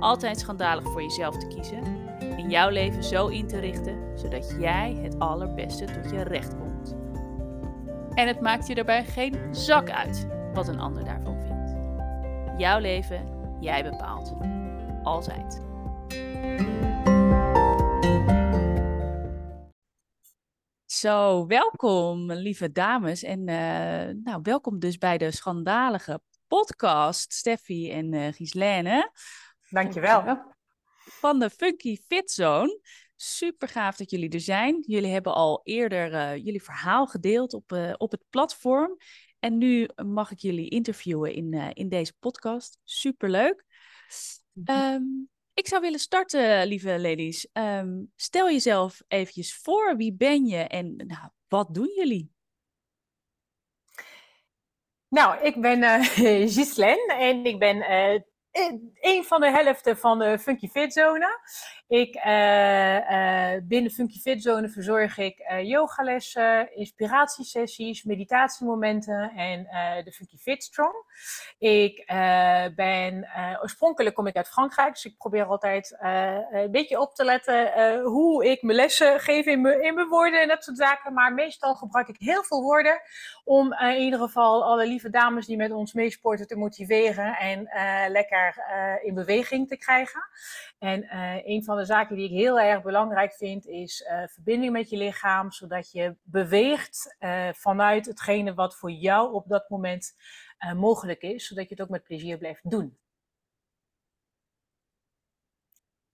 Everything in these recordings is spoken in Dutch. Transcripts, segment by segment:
altijd schandalig voor jezelf te kiezen en jouw leven zo in te richten zodat jij het allerbeste tot je recht komt. En het maakt je daarbij geen zak uit wat een ander daarvan vindt. Jouw leven, jij bepaalt. Altijd. Zo, welkom lieve dames en uh, nou, welkom dus bij de schandalige podcast Steffi en uh, Gislaine. Dankjewel. Van de Funky Fit Zone. Super gaaf dat jullie er zijn. Jullie hebben al eerder uh, jullie verhaal gedeeld op, uh, op het platform. En nu mag ik jullie interviewen in, uh, in deze podcast. Super leuk. Um, ik zou willen starten, lieve ladies. Um, stel jezelf eventjes voor. Wie ben je en nou, wat doen jullie? Nou, ik ben uh, en ik ben een van de helften van de Funky Fit Zone. Ik, uh, uh, binnen Funky Fit Zone verzorg ik yogalessen, inspiratiesessies, meditatiemomenten en de Funky Fit Strong. Ik ben, oorspronkelijk kom ik uit Frankrijk, dus ik probeer altijd een beetje op te letten hoe ik mijn lessen geef in mijn, in mijn woorden en dat soort zaken. Maar meestal gebruik ik heel veel woorden om in ieder geval alle lieve dames die met ons meesporten te motiveren en lekker in beweging te krijgen. En een van van de zaken die ik heel erg belangrijk vind, is uh, verbinding met je lichaam, zodat je beweegt uh, vanuit hetgene wat voor jou op dat moment uh, mogelijk is, zodat je het ook met plezier blijft doen.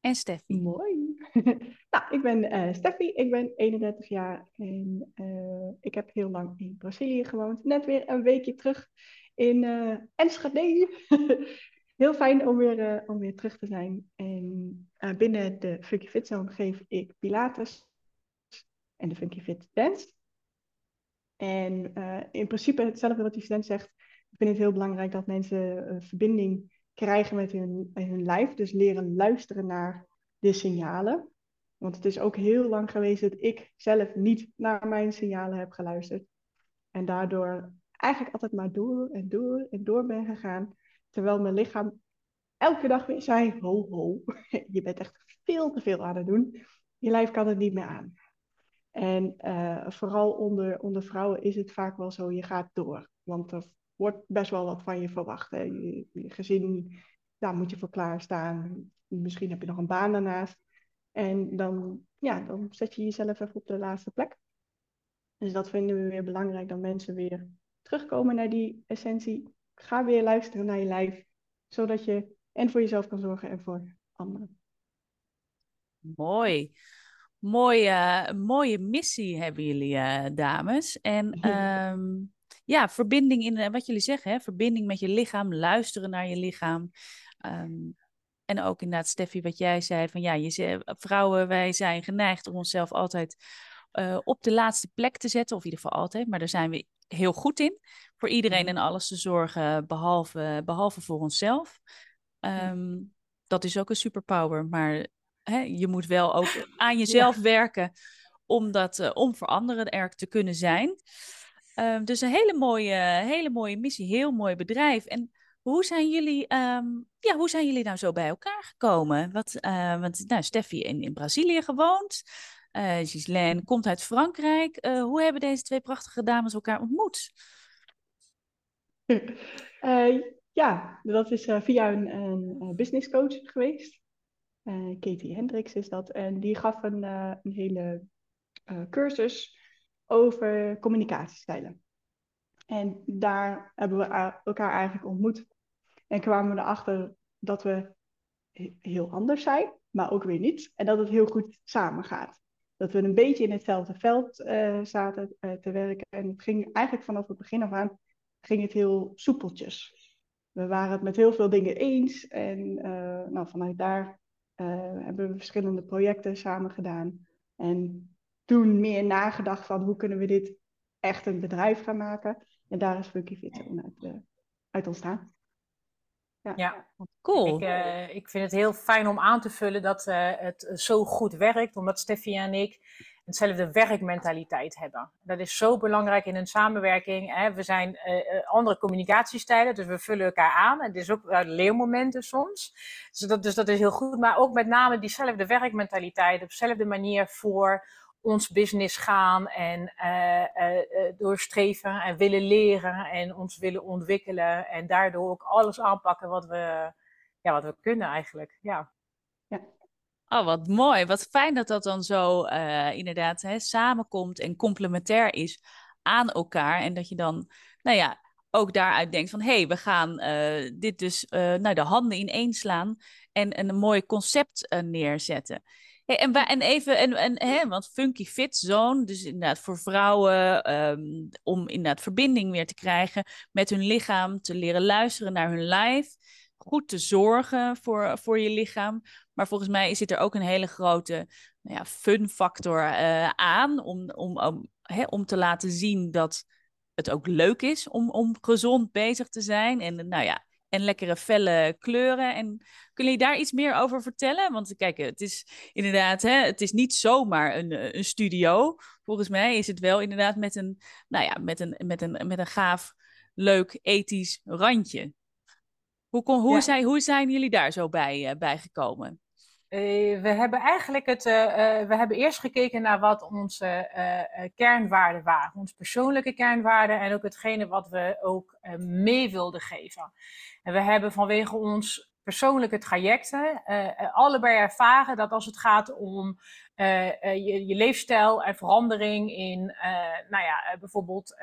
En Steffi. Mooi. nou, ik ben Steffi, ik ben 31 jaar en ik heb heel lang in Brazilië gewoond. Net weer een weekje terug in Enschede. heel fijn om weer, uh, om weer terug te zijn. En uh, binnen de Funky Fit Zone geef ik Pilates en de Funky Fit Dance. En uh, in principe hetzelfde wat die student zegt. Ik vind het heel belangrijk dat mensen verbinding krijgen met hun, hun lijf. Dus leren luisteren naar de signalen. Want het is ook heel lang geweest dat ik zelf niet naar mijn signalen heb geluisterd. En daardoor eigenlijk altijd maar door en door en door ben gegaan. Terwijl mijn lichaam elke dag weer zei: ho, ho, je bent echt veel te veel aan het doen. Je lijf kan het niet meer aan. En uh, vooral onder, onder vrouwen is het vaak wel zo: je gaat door. Want er wordt best wel wat van je verwacht. Hè. Je, je gezin, daar moet je voor klaarstaan. Misschien heb je nog een baan daarnaast. En dan, ja, dan zet je jezelf even op de laatste plek. Dus dat vinden we weer belangrijk, dat mensen weer terugkomen naar die essentie ga weer luisteren naar je lijf, zodat je en voor jezelf kan zorgen en voor anderen. Mooi. Mooie, mooie missie hebben jullie, uh, dames. En um, ja, verbinding in eh, wat jullie zeggen, hè? verbinding met je lichaam, luisteren naar je lichaam. Um, en ook inderdaad, Steffi, wat jij zei, van ja, je, vrouwen, wij zijn geneigd om onszelf altijd uh, op de laatste plek te zetten, of in ieder geval altijd, maar daar zijn we heel goed in. Voor iedereen en alles te zorgen, behalve, behalve voor onszelf. Um, dat is ook een superpower. Maar hè, je moet wel ook aan jezelf ja. werken om, dat, uh, om voor anderen er te kunnen zijn. Um, dus een hele mooie, hele mooie missie, heel mooi bedrijf. En hoe zijn jullie, um, ja, hoe zijn jullie nou zo bij elkaar gekomen? Wat, uh, want nou, Steffi in, in Brazilië gewoond. Uh, Ghislaine komt uit Frankrijk. Uh, hoe hebben deze twee prachtige dames elkaar ontmoet? Uh, ja, dat is via een, een business coach geweest. Katie Hendricks is dat. En die gaf een, een hele cursus over communicatiestijlen. En daar hebben we elkaar eigenlijk ontmoet. En kwamen we erachter dat we heel anders zijn, maar ook weer niet. En dat het heel goed samengaat. Dat we een beetje in hetzelfde veld uh, zaten uh, te werken. En het ging eigenlijk vanaf het begin af aan ging het heel soepeltjes. We waren het met heel veel dingen eens. En uh, nou, vanuit daar hebben we verschillende projecten samen gedaan. En toen meer nagedacht van hoe kunnen we dit echt een bedrijf gaan maken. En daar is Funky Fit uit, uit ontstaan. Ja, ja. cool. Ik, uh, ik, vind het heel fijn om aan te vullen dat uh, het zo goed werkt, omdat Steffi en ik hetzelfde werkmentaliteit hebben. Dat is zo belangrijk in een samenwerking. Hè. We zijn uh, andere communicatiestijlen, dus we vullen elkaar aan. Het is ook leermomenten soms. Dus dat, dus dat is heel goed. Maar ook met name diezelfde werkmentaliteit, op dezelfde manier voor ons business gaan en uh, uh, doorstreven en willen leren en ons willen ontwikkelen en daardoor ook alles aanpakken wat we, ja, wat we kunnen eigenlijk. Ja. ja. Oh, wat mooi. Wat fijn dat dat dan zo inderdaad hè, samenkomt en complementair is aan elkaar. En dat je dan, nou ja, ook daaruit denkt van... hé, hey, we gaan dit dus nou, de handen ineen slaan en, en een mooi concept neerzetten en, en even, en, en, hè, want Funky Fit Zone, dus inderdaad voor vrouwen, um, om inderdaad verbinding weer te krijgen met hun lichaam, te leren luisteren naar hun lijf, goed te zorgen voor, voor je lichaam. Maar volgens mij zit er ook een hele grote nou ja, fun factor uh, aan, om, om, om, hè, om te laten zien dat het ook leuk is om, om gezond bezig te zijn. En nou ja, en lekkere felle kleuren. En kunnen jullie daar iets meer over vertellen? Want kijk, het is inderdaad, hè, het is niet zomaar een, eh, een studio. Volgens mij is het wel inderdaad met een, nou ja, met een, met een, met een gaaf, leuk, ethisch randje. Hoe, kon, hoe, zijn, hoe zijn jullie daar zo bij, uh, bij gekomen? Uh, we hebben eigenlijk het, uh, uh, we hebben eerst gekeken naar wat onze kernwaarden waren. Onze persoonlijke kernwaarden en ook hetgene wat we ook mee wilden geven. En we hebben vanwege ons persoonlijke trajecten allebei ervaren dat als het gaat om uh, je, je, leefstijl en verandering in nou ja, bijvoorbeeld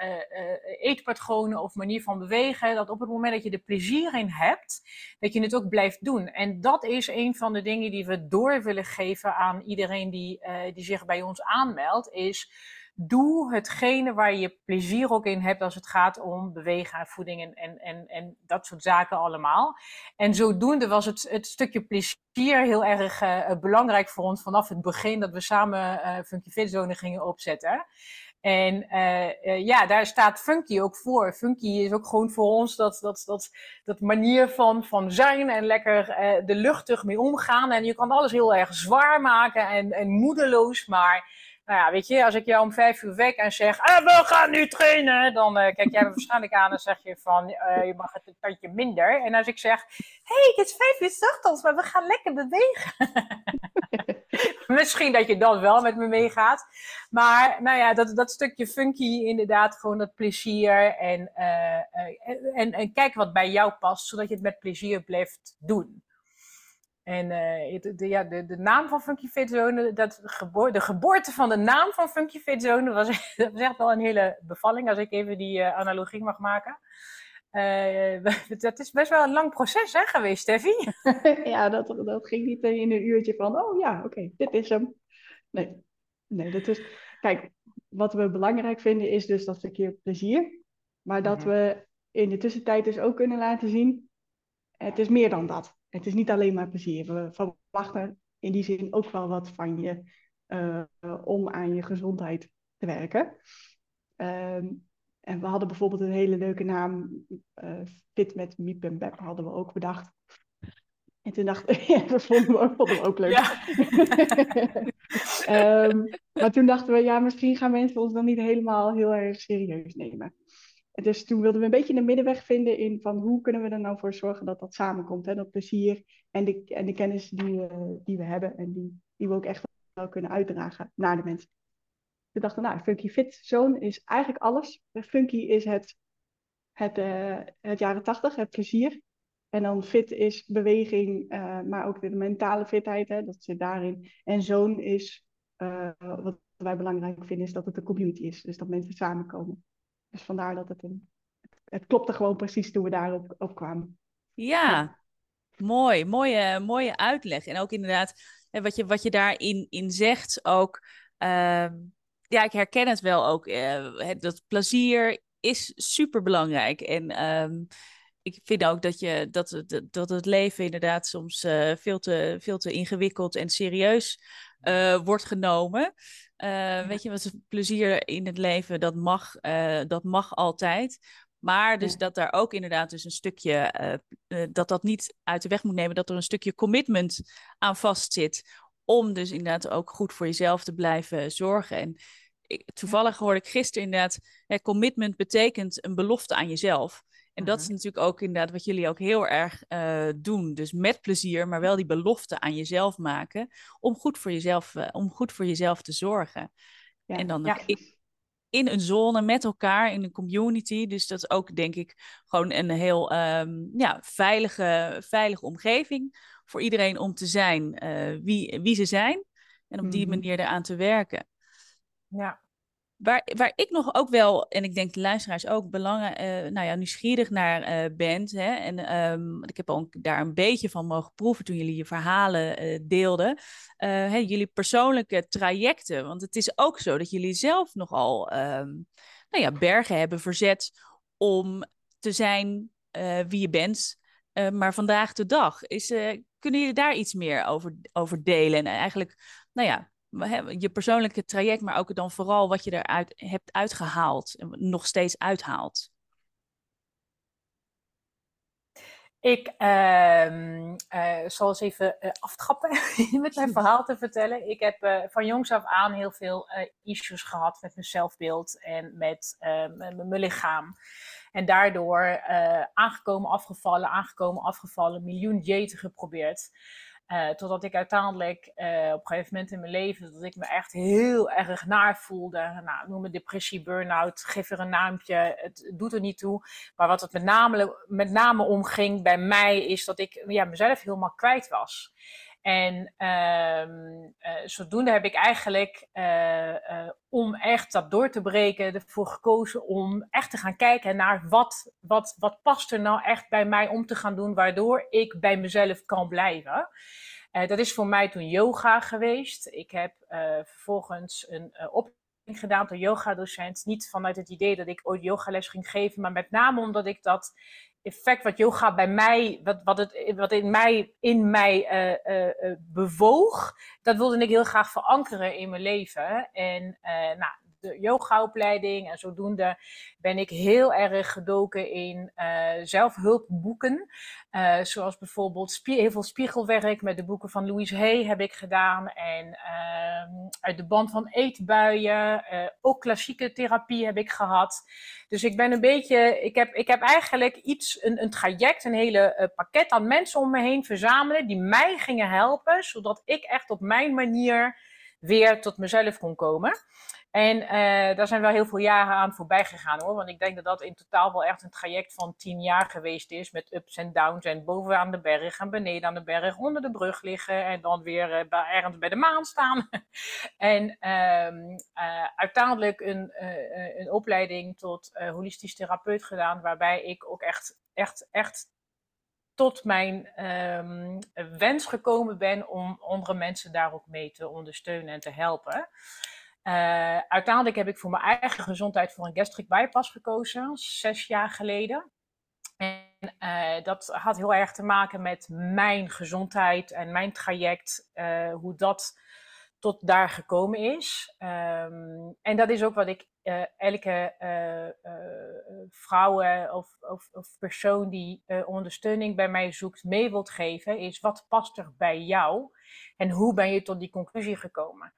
eetpatronen of manier van bewegen, dat op het moment dat je er plezier in hebt, dat je het ook blijft doen. En dat is een van de dingen die we door willen geven aan iedereen die, die zich bij ons aanmeldt, is doe hetgene waar je plezier ook in hebt als het gaat om bewegen en voeding en, en, en, dat soort zaken allemaal. En zodoende was het, het stukje plezier heel erg uh, belangrijk voor ons vanaf het begin dat we samen uh, Funky Fit Zone gingen opzetten. En ja, daar staat Funky ook voor. Funky is ook gewoon voor ons dat, dat, dat, dat manier van, van zijn en lekker de luchtig mee omgaan. En je kan alles heel erg zwaar maken en, en moedeloos, maar nou ja, weet je, als ik jou om vijf uur wek en zeg, ah, we gaan nu trainen, dan uh, kijk jij me waarschijnlijk aan en zeg je van, uh, je mag het een tandje minder. En als ik zeg, hé, hey, het is vijf uur ochtends, maar we gaan lekker bewegen. Misschien dat je dan wel met me meegaat. Maar nou ja, dat, dat stukje funky, inderdaad, gewoon dat plezier en, uh, en, en kijk wat bij jou past, zodat je het met plezier blijft doen. En uh, de, ja, de, de naam van Funky Fit Zone, dat geboor, de geboorte van de naam van Funky Fit Zone was, dat was echt wel een hele bevalling, als ik even die uh, analogie mag maken. Uh, dat is best wel een lang proces hè, geweest, Steffi. ja, dat, dat ging niet in een uurtje van, oh ja, oké, dit is hem. Nee, nee, dat is... Kijk, wat we belangrijk vinden is dus dat stukje plezier. Maar dat mhm. we in de tussentijd dus ook kunnen laten zien, het is meer dan dat het is niet alleen maar plezier. We verwachten in die zin ook wel wat van je uh, om aan je gezondheid te werken. Um, en we hadden bijvoorbeeld een hele leuke naam, uh, Fit met Miep en Beb hadden we ook bedacht. En toen dachten we, ja, dat vonden we ook, vonden we ook leuk. Ja. um, maar toen dachten we, ja, misschien gaan mensen ons dan niet helemaal heel erg serieus nemen dus toen wilden we een beetje een middenweg vinden in van hoe kunnen we er nou voor zorgen dat dat samenkomt. Hè? Dat plezier en de, en de kennis die die we hebben en die, die we ook echt wel kunnen uitdragen naar de mensen. We dachten, nou, Funky Fit Zone is eigenlijk alles. Funky is het, het, uh, het jaren tachtig, het plezier. En dan fit is beweging, maar ook de mentale fitheid, hè, dat zit daarin. En zo'n is, wat wij belangrijk vinden, is dat het een community is. Dus dat mensen samenkomen. Dus vandaar dat het een... Het klopte gewoon precies toen we daarop op kwamen. Ja, mooi. Mooie, mooie uitleg. En ook inderdaad, wat je, wat je daarin in zegt ook... Ehm, ja, ik herken het wel ook. Uh, dat plezier is super belangrijk. En ehm, ik vind ook dat, je, dat, het, dat het leven inderdaad soms uh, veel, te, veel te ingewikkeld en serieus uh, wordt genomen. Uh, weet je, wat plezier in het leven, dat mag, dat mag altijd. Maar dus dat daar ook inderdaad dus een stukje, dat dat niet uit de weg moet nemen, dat er een stukje commitment aan vastzit. Om dus inderdaad ook goed voor jezelf te blijven zorgen. En ik, toevallig hoorde ik gisteren inderdaad, hè, commitment betekent een belofte aan jezelf. En dat is mhm. natuurlijk ook inderdaad wat jullie ook heel erg uh, doen. Dus met plezier, maar wel die belofte aan jezelf maken. Om goed voor jezelf, uh, om goed voor jezelf te zorgen. Ja, en dan ja. in, in, een zone met elkaar, in een community. Dus dat is ook denk ik gewoon een heel um, ja, veilige, veilige omgeving. Voor iedereen om te zijn uh, wie, wie ze zijn. En op die -hmm. manier eraan te werken. Ja. Waar, waar ik nog ook wel, en ik denk de luisteraars ook, belangen, uh, nou ja, nieuwsgierig naar uh, bent. Hè, en um, ik heb ook daar een beetje van mogen proeven toen jullie je verhalen uh, deelden. Hè, jullie persoonlijke trajecten. Want het is ook zo dat jullie zelf nogal um, nou ja, bergen hebben verzet om te zijn wie je bent. maar vandaag de dag, is, kunnen jullie daar iets meer over, over delen? En eigenlijk, nou ja, je persoonlijke traject, maar ook dan vooral wat je eruit hebt uitgehaald en nog steeds uithaalt? Ik uh, uh, zal eens even uh, aftrappen met mijn verhaal te vertellen. Ik heb uh, van jongs af aan heel veel issues gehad met mijn zelfbeeld en met mijn lichaam. En daardoor aangekomen, afgevallen, aangekomen, afgevallen, miljoen diëten geprobeerd. Uh, totdat ik uiteindelijk uh, op een gegeven moment in mijn leven, dat ik me echt heel erg naar voelde. Nou, noem me depressie, burn-out, geef er een naampje, het doet er niet toe. Maar wat het met name, met name om ging bij mij, is dat ik ja, mezelf helemaal kwijt was. En uh, zodoende heb ik eigenlijk, uh, om echt dat door te breken, ervoor gekozen om echt te gaan kijken naar wat, wat, wat past er nou echt bij mij om te gaan doen, waardoor ik bij mezelf kan blijven. dat is voor mij toen yoga geweest. Ik heb vervolgens een opleiding gedaan door yoga-docent. Niet vanuit het idee dat ik ooit yogales ging geven, maar met name omdat ik dat effect wat yoga bij mij, wat, wat, het, wat in mij, in mij uh, uh, bewoog, dat wilde ik heel graag verankeren in mijn leven. En nou, de yogaopleiding en zodoende ben ik heel erg gedoken in uh, zelfhulpboeken. Uh, zoals bijvoorbeeld heel veel spiegelwerk met de boeken van Louise Hay heb ik gedaan. En uh, uit de band van eetbuien, uh, ook klassieke therapie heb ik gehad. Dus ik ben een beetje, ik heb, ik heb eigenlijk iets, een traject, een hele pakket aan mensen om me heen verzamelen die mij gingen helpen, zodat ik echt op mijn manier weer tot mezelf kon komen. En uh, daar zijn wel heel veel jaren aan voorbij gegaan hoor. Want ik denk dat dat in totaal wel echt een traject van tien jaar geweest is. Met ups en downs. En bovenaan de berg en beneden aan de berg. Onder de brug liggen. En dan weer uh, ergens bij de maan staan. en uh, uiteindelijk een, een opleiding tot holistisch therapeut gedaan. Waarbij ik ook echt, echt, echt tot mijn um, wens gekomen ben om andere mensen daar ook mee te ondersteunen en te helpen. Uh, uiteindelijk heb ik voor mijn eigen gezondheid voor een gastric bypass gekozen, zes jaar geleden. En uh, dat had heel erg te maken met mijn gezondheid en mijn traject, uh, hoe dat tot daar gekomen is. Um, en dat is ook wat ik elke vrouw of, of, of, persoon die ondersteuning bij mij zoekt mee wilt geven, is wat past er bij jou en hoe ben je tot die conclusie gekomen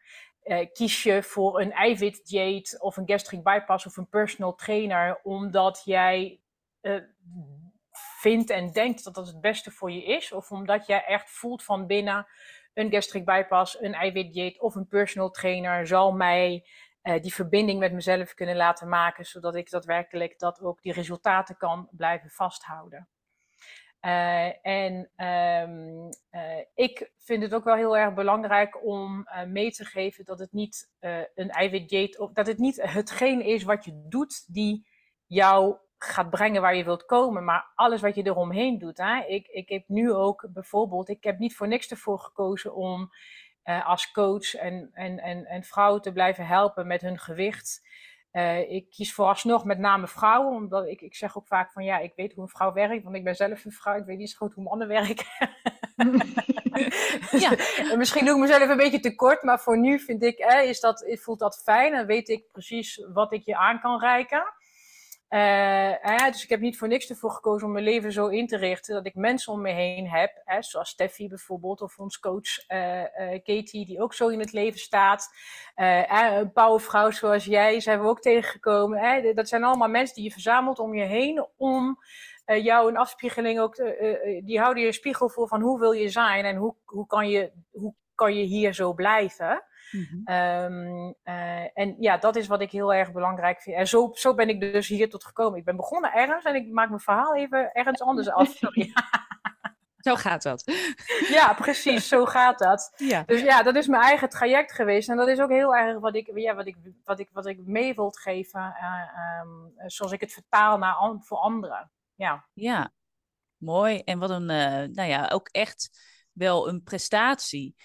kies je voor een eiwitdieet of een gastric bypass of een personal trainer omdat jij uh, vindt en denkt dat dat het beste voor je is of omdat jij echt voelt van binnen een gastric bypass, een eiwitdieet of een personal trainer zal mij uh, die verbinding met mezelf kunnen laten maken zodat ik daadwerkelijk dat ook die resultaten kan blijven vasthouden. en um, ik vind het ook wel heel erg belangrijk om mee te geven dat het niet een eiwitdieet, of dat het niet hetgeen is wat je doet die jou gaat brengen waar je wilt komen, maar alles wat je eromheen doet. Hè? Ik, ik heb nu ook bijvoorbeeld, ik heb niet voor niks ervoor gekozen om uh, als coach en, en, en, en vrouwen te blijven helpen met hun gewicht. Uh, ik kies vooralsnog met name vrouwen, omdat ik, ik zeg ook vaak van ja, ik weet hoe een vrouw werkt, want ik ben zelf een vrouw, ik weet niet zo goed hoe mannen werken. ja. en misschien doe ik mezelf een beetje tekort, maar voor nu vind ik, eh, is dat, voelt dat fijn en weet ik precies wat ik je aan kan reiken. Uh, dus ik heb niet voor niks ervoor gekozen om mijn leven zo in te richten dat ik mensen om me heen heb, zoals Steffi bijvoorbeeld, of ons coach uh, Katie, die ook zo in het leven staat. een powervrouw zoals jij, zijn we ook tegengekomen. Dat zijn allemaal mensen die je verzamelt om je heen om jou een afspiegeling ook, die houden je spiegel voor van hoe wil je zijn en hoe, hoe, kan, je, hoe kan je hier zo blijven. Mhm. Ehm, eh, en ja, dat is wat ik heel erg belangrijk vind. En zo, zo ben ik dus hier tot gekomen. Ik ben begonnen ergens en ik maak mijn verhaal even ergens anders af. Sorry. Zo gaat dat. Ja, precies, zo gaat dat. Ja. Dus ja, dat is mijn eigen traject geweest. En dat is ook heel erg wat ik, ja, wat ik, wat ik, wat ik mee wil geven, uh, um, zoals ik het vertaal naar, voor anderen. Ja. ja, mooi. En wat een, uh, nou ja, ook echt wel een prestatie.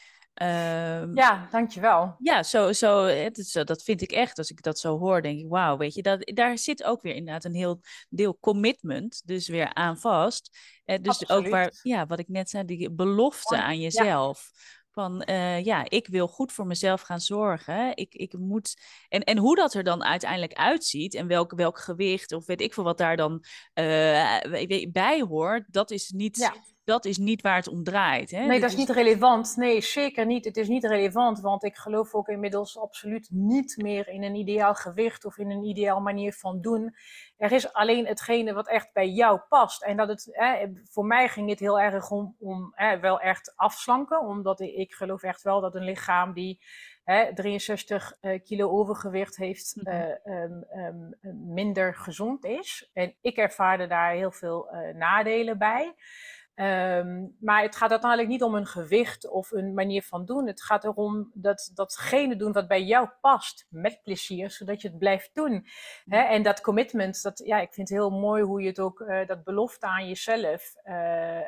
Um, ja, dankjewel. Ja, zo, zo, het, dat vind ik echt. Als ik dat zo hoor, denk ik, wauw, weet je, dat, daar zit ook weer inderdaad een heel deel commitment, dus weer aan vast. Eh, dus ook waar, ja, wat ik net zei, die belofte aan jezelf. Van uh, ja, ik wil goed voor mezelf gaan zorgen. Ik, ik moet. En, en hoe dat er dan uiteindelijk uitziet en welk, welk gewicht of weet ik veel wat daar dan uh, bij hoort, dat is niet. Ja dat is niet waar het om draait. Hè? Nee, dat is niet relevant. Nee, zeker niet. Het is niet relevant, want ik geloof ook inmiddels absoluut niet meer in een ideaal gewicht of in een ideaal manier van doen. Er is alleen hetgene wat echt bij jou past. En dat het, hè, voor mij ging het heel erg om, om hè, wel echt afslanken, omdat ik, geloof echt wel dat een lichaam die hè, 63 uh, eh, kilo overgewicht heeft, uh, minder gezond is. En ik ervaarde daar heel veel uh, nadelen bij. Um, maar het gaat uiteindelijk niet om een gewicht of een manier van doen. Het gaat erom dat datgene doen wat bij jou past, met plezier, zodat je het blijft doen. En dat commitment, dat, ja, ik vind het heel mooi hoe je het ook, uh, dat belofte aan jezelf. Uh, uh,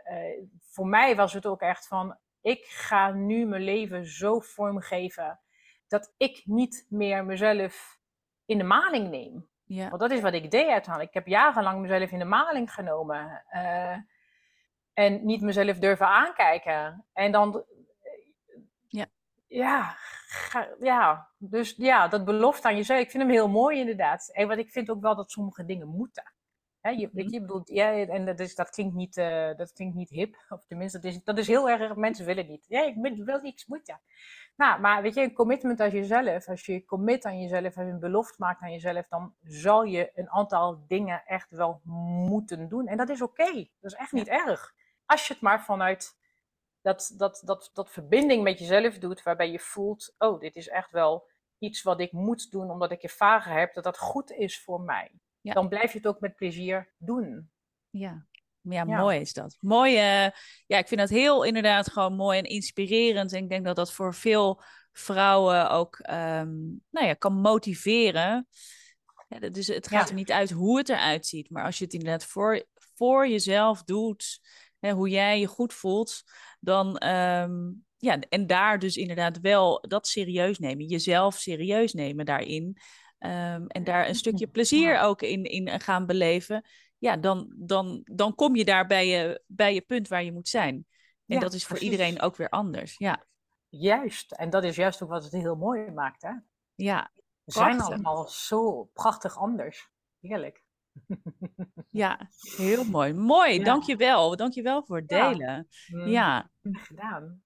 voor mij was het ook echt van, ik ga nu mijn leven zo vormgeven dat ik niet meer mezelf in de maling neem. Ja. Want dat is wat ik deed uiteindelijk. Ik heb jarenlang mezelf in de maling genomen. En niet mezelf durven aankijken. En dan. Ja. Ja, ja. Dus ja, dat belofte aan jezelf. Ik vind hem heel mooi inderdaad. En wat ik vind ook wel dat sommige dingen moeten. Hè, je, mhm. je, bedoelt, ja, en dat, is, dat, klinkt niet, uh, dat klinkt niet hip. Of tenminste, dat is, dat is heel erg, mensen willen niet. Ja, ik wil iets moeten. Nou, maar weet je, een commitment als jezelf, als je commit aan jezelf, als je een belofte maakt aan jezelf, dan zal je een aantal dingen echt wel moeten doen. En dat is oké. Dat is echt niet erg. Als je het maar vanuit dat, dat, dat, dat verbinding met jezelf doet, waarbij je voelt, oh, dit is echt wel iets wat ik moet doen, omdat ik ervaren heb dat dat goed is voor mij. Dan blijf je het ook met plezier doen. Ja, ja, mooi is dat. Mooi, uh, ja, ik vind dat heel inderdaad gewoon mooi en inspirerend. En ik denk dat dat voor veel vrouwen ook um, nou ja, kan motiveren. Ja, dus het gaat er niet uit hoe het eruit ziet, maar als je het inderdaad voor, voor jezelf doet, hè, hoe jij je goed voelt, dan ehm, ja, en daar dus inderdaad wel dat serieus nemen, jezelf serieus nemen daarin. Um, en daar een stukje plezier ook in, in gaan beleven. Ja, dan, dan, dan kom je daar bij je, bij je punt waar je moet zijn. En dat is voor iedereen ook weer anders. Ja. Juist, en dat is juist ook wat het heel mooi maakt. Hè? Ja. We zijn allemaal zo prachtig anders. Heerlijk. Ja, heel mooi. Mooi, ja. dankjewel. Dankjewel voor het delen. Mm, ja. Gedaan.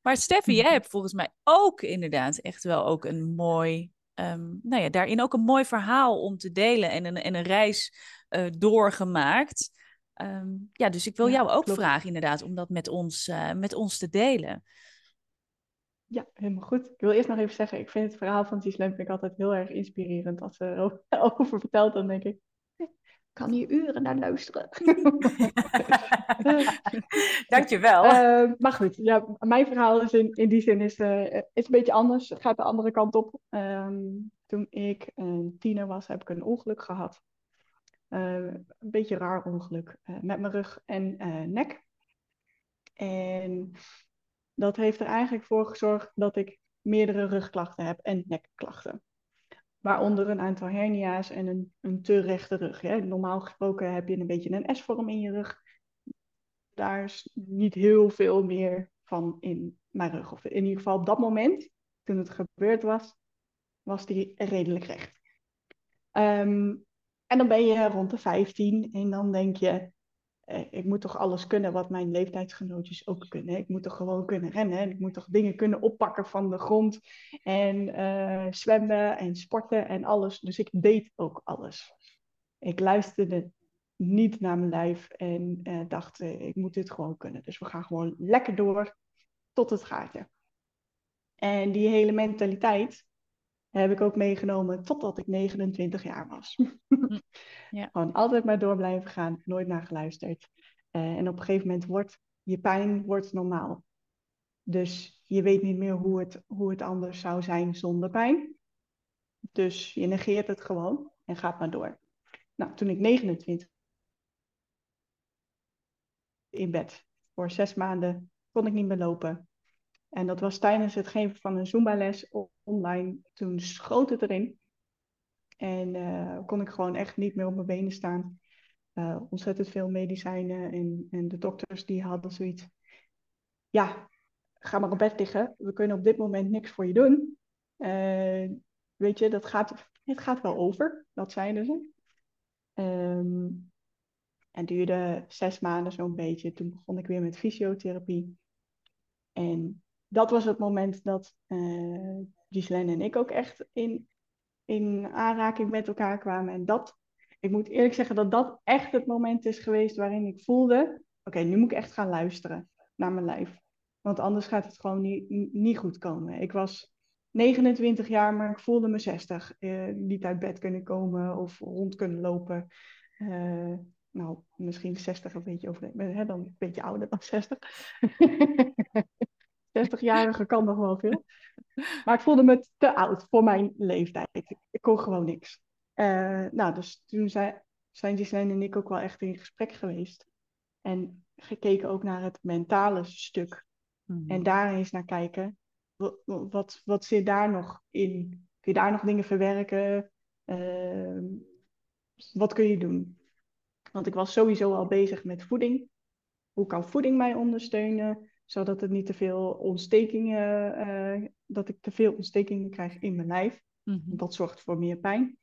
Maar Steffi, jij hebt volgens mij ook inderdaad echt wel ook een mooi, um, nou ja, daarin ook een mooi verhaal om te delen en een, en een reis uh, doorgemaakt. Um, ja, dus ik wil jou ook klopt. vragen inderdaad om dat met ons, uh, met ons te delen. Ja, helemaal goed. Ik wil eerst nog even zeggen, ik vind het verhaal van vind ik altijd heel erg inspirerend als ze erover vertelt, dan denk ik, kan hier uren naar luisteren. Dankjewel. Uh, maar goed, ja, mijn verhaal is in, in die zin is, uh, is een beetje anders. Het gaat de andere kant op. Um, toen ik een tiener was, heb ik een ongeluk gehad. Uh, een beetje raar ongeluk met mijn rug en nek. En dat heeft er eigenlijk voor gezorgd dat ik meerdere rugklachten heb en nekklachten. Waaronder een aantal hernia's en een, een te rechte rug. Hè. Normaal gesproken heb je een beetje een S-vorm in je rug. Daar is niet heel veel meer van in mijn rug. Of in ieder geval op dat moment, toen het gebeurd was, was die redelijk recht. Um, en dan ben je rond de 15 en dan denk je, ik moet toch alles kunnen wat mijn leeftijdsgenootjes ook kunnen. Ik moet toch gewoon kunnen rennen. En ik moet toch dingen kunnen oppakken van de grond. En uh, zwemmen en sporten en alles. Dus ik deed ook alles. Ik luisterde niet naar mijn lijf en uh, dacht, ik moet dit gewoon kunnen. Dus we gaan gewoon lekker door tot het gaatje. En die hele mentaliteit heb ik ook meegenomen totdat ik 29 jaar was. ja. Gewoon altijd maar door blijven gaan, nooit naar geluisterd. Uh, en op een gegeven moment wordt je pijn wordt normaal. Dus je weet niet meer hoe het, hoe het anders zou zijn zonder pijn. Dus je negeert het gewoon en gaat maar door. Nou, toen ik 29 in bed voor zes maanden kon ik niet meer lopen. En dat was tijdens het geven van een Zumba-les online. Toen schoot het erin. En uh, kon ik gewoon echt niet meer op mijn benen staan. Uh, ontzettend veel medicijnen. En, en de dokters die hadden zoiets. Ja, ga maar op bed liggen. We kunnen op dit moment niks voor je doen. Uh, weet je, dat gaat, het gaat wel over. Dat zeiden ze. Um, en duurde zes maanden zo'n beetje. Toen begon ik weer met fysiotherapie. En dat was het moment dat uh, Ghislaine en ik ook echt in, in aanraking met elkaar kwamen. En dat, ik moet eerlijk zeggen dat dat echt het moment is geweest waarin ik voelde: oké, nu moet ik echt gaan luisteren naar mijn lijf. Want anders gaat het gewoon niet, niet goed komen. Ik was 29 jaar, maar ik voelde me 60. Uh, niet uit bed kunnen komen of rond kunnen lopen. Uh, nou, misschien 60 een beetje over, hè, dan een beetje ouder dan 60. 60-jarige kan nog wel veel. Maar ik voelde me te oud voor mijn leeftijd. Ik, kon gewoon niks. Uh, nou, dus toen zijn, zijn en ik ook wel echt in gesprek geweest. En gekeken ook naar het mentale stuk. Mm. En daar eens naar kijken. Wat, wat, wat zit daar nog in? Kun je daar nog dingen verwerken? Uh, wat kun je doen? Want ik was sowieso al bezig met voeding. Hoe kan voeding mij ondersteunen? Zodat het niet te veel ontstekingen, uh, dat ik te veel ontstekingen krijg in mijn lijf. Mm -hmm. Dat zorgt voor meer pijn.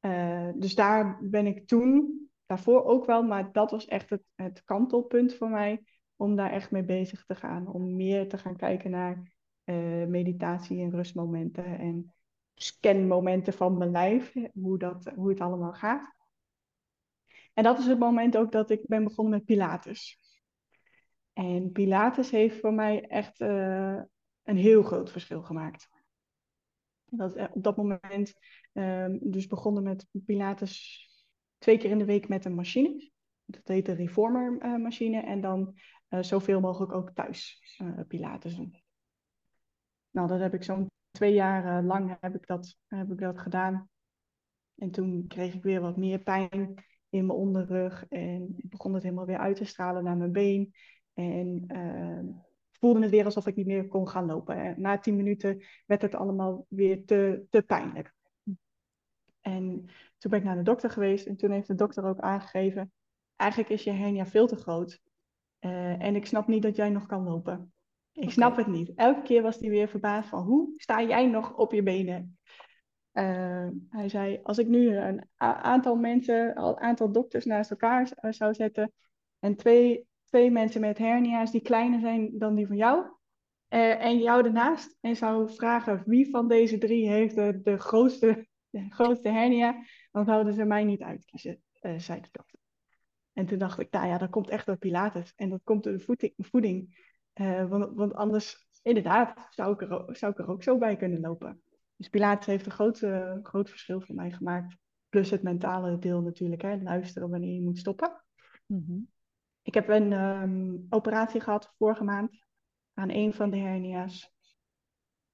Uh, dus daar ben ik toen, daarvoor ook wel, maar dat was echt het, het kantelpunt voor mij om daar echt mee bezig te gaan. Om meer te gaan kijken naar uh, meditatie en rustmomenten en scanmomenten van mijn lijf, hoe, dat, hoe het allemaal gaat. En dat is het moment ook dat ik ben begonnen met Pilates. En Pilates heeft voor mij echt uh, een heel groot verschil gemaakt. Dat, uh, op dat moment um, dus begonnen met Pilates twee keer in de week met een machine. Dat heet de Reformer uh, machine. En dan zoveel mogelijk ook thuis Pilates doen. Nou, dat heb ik zo'n twee jaar lang heb ik, dat, heb ik dat gedaan. En toen kreeg ik weer wat meer pijn in mijn onderrug. En begon het helemaal weer uit te stralen naar mijn been. En uh, voelde het weer alsof ik niet meer kon gaan lopen. En na tien minuten werd het allemaal weer te, te pijnlijk. En toen ben ik naar de dokter geweest en toen heeft de dokter ook aangegeven, eigenlijk is je hernia veel te groot. Uh, en ik snap niet dat jij nog kan lopen. Ik okay. snap het niet. Elke keer was hij weer verbaasd van hoe sta jij nog op je benen? Uh, hij zei, als ik nu een aantal mensen, een aantal dokters naast elkaar zou zetten en twee twee mensen met hernia's die kleiner zijn dan die van jou. Uh, en jou ernaast. En zou vragen wie van deze drie heeft de, de, grootste, de grootste hernia. Dan zouden ze mij niet uitkiezen, uh, zei de dokter. En toen dacht ik, nou ja, dat komt echt door Pilates. En dat komt door de voeding. voeding. Uh, want, want anders, inderdaad, zou ik, er, zou ik er ook zo bij kunnen lopen. Dus Pilates heeft een groot, groot verschil voor mij gemaakt. plus het mentale deel natuurlijk, hè, luisteren wanneer je moet stoppen. Mhm. Ik heb een ehm, operatie gehad vorige maand aan een van de hernia's.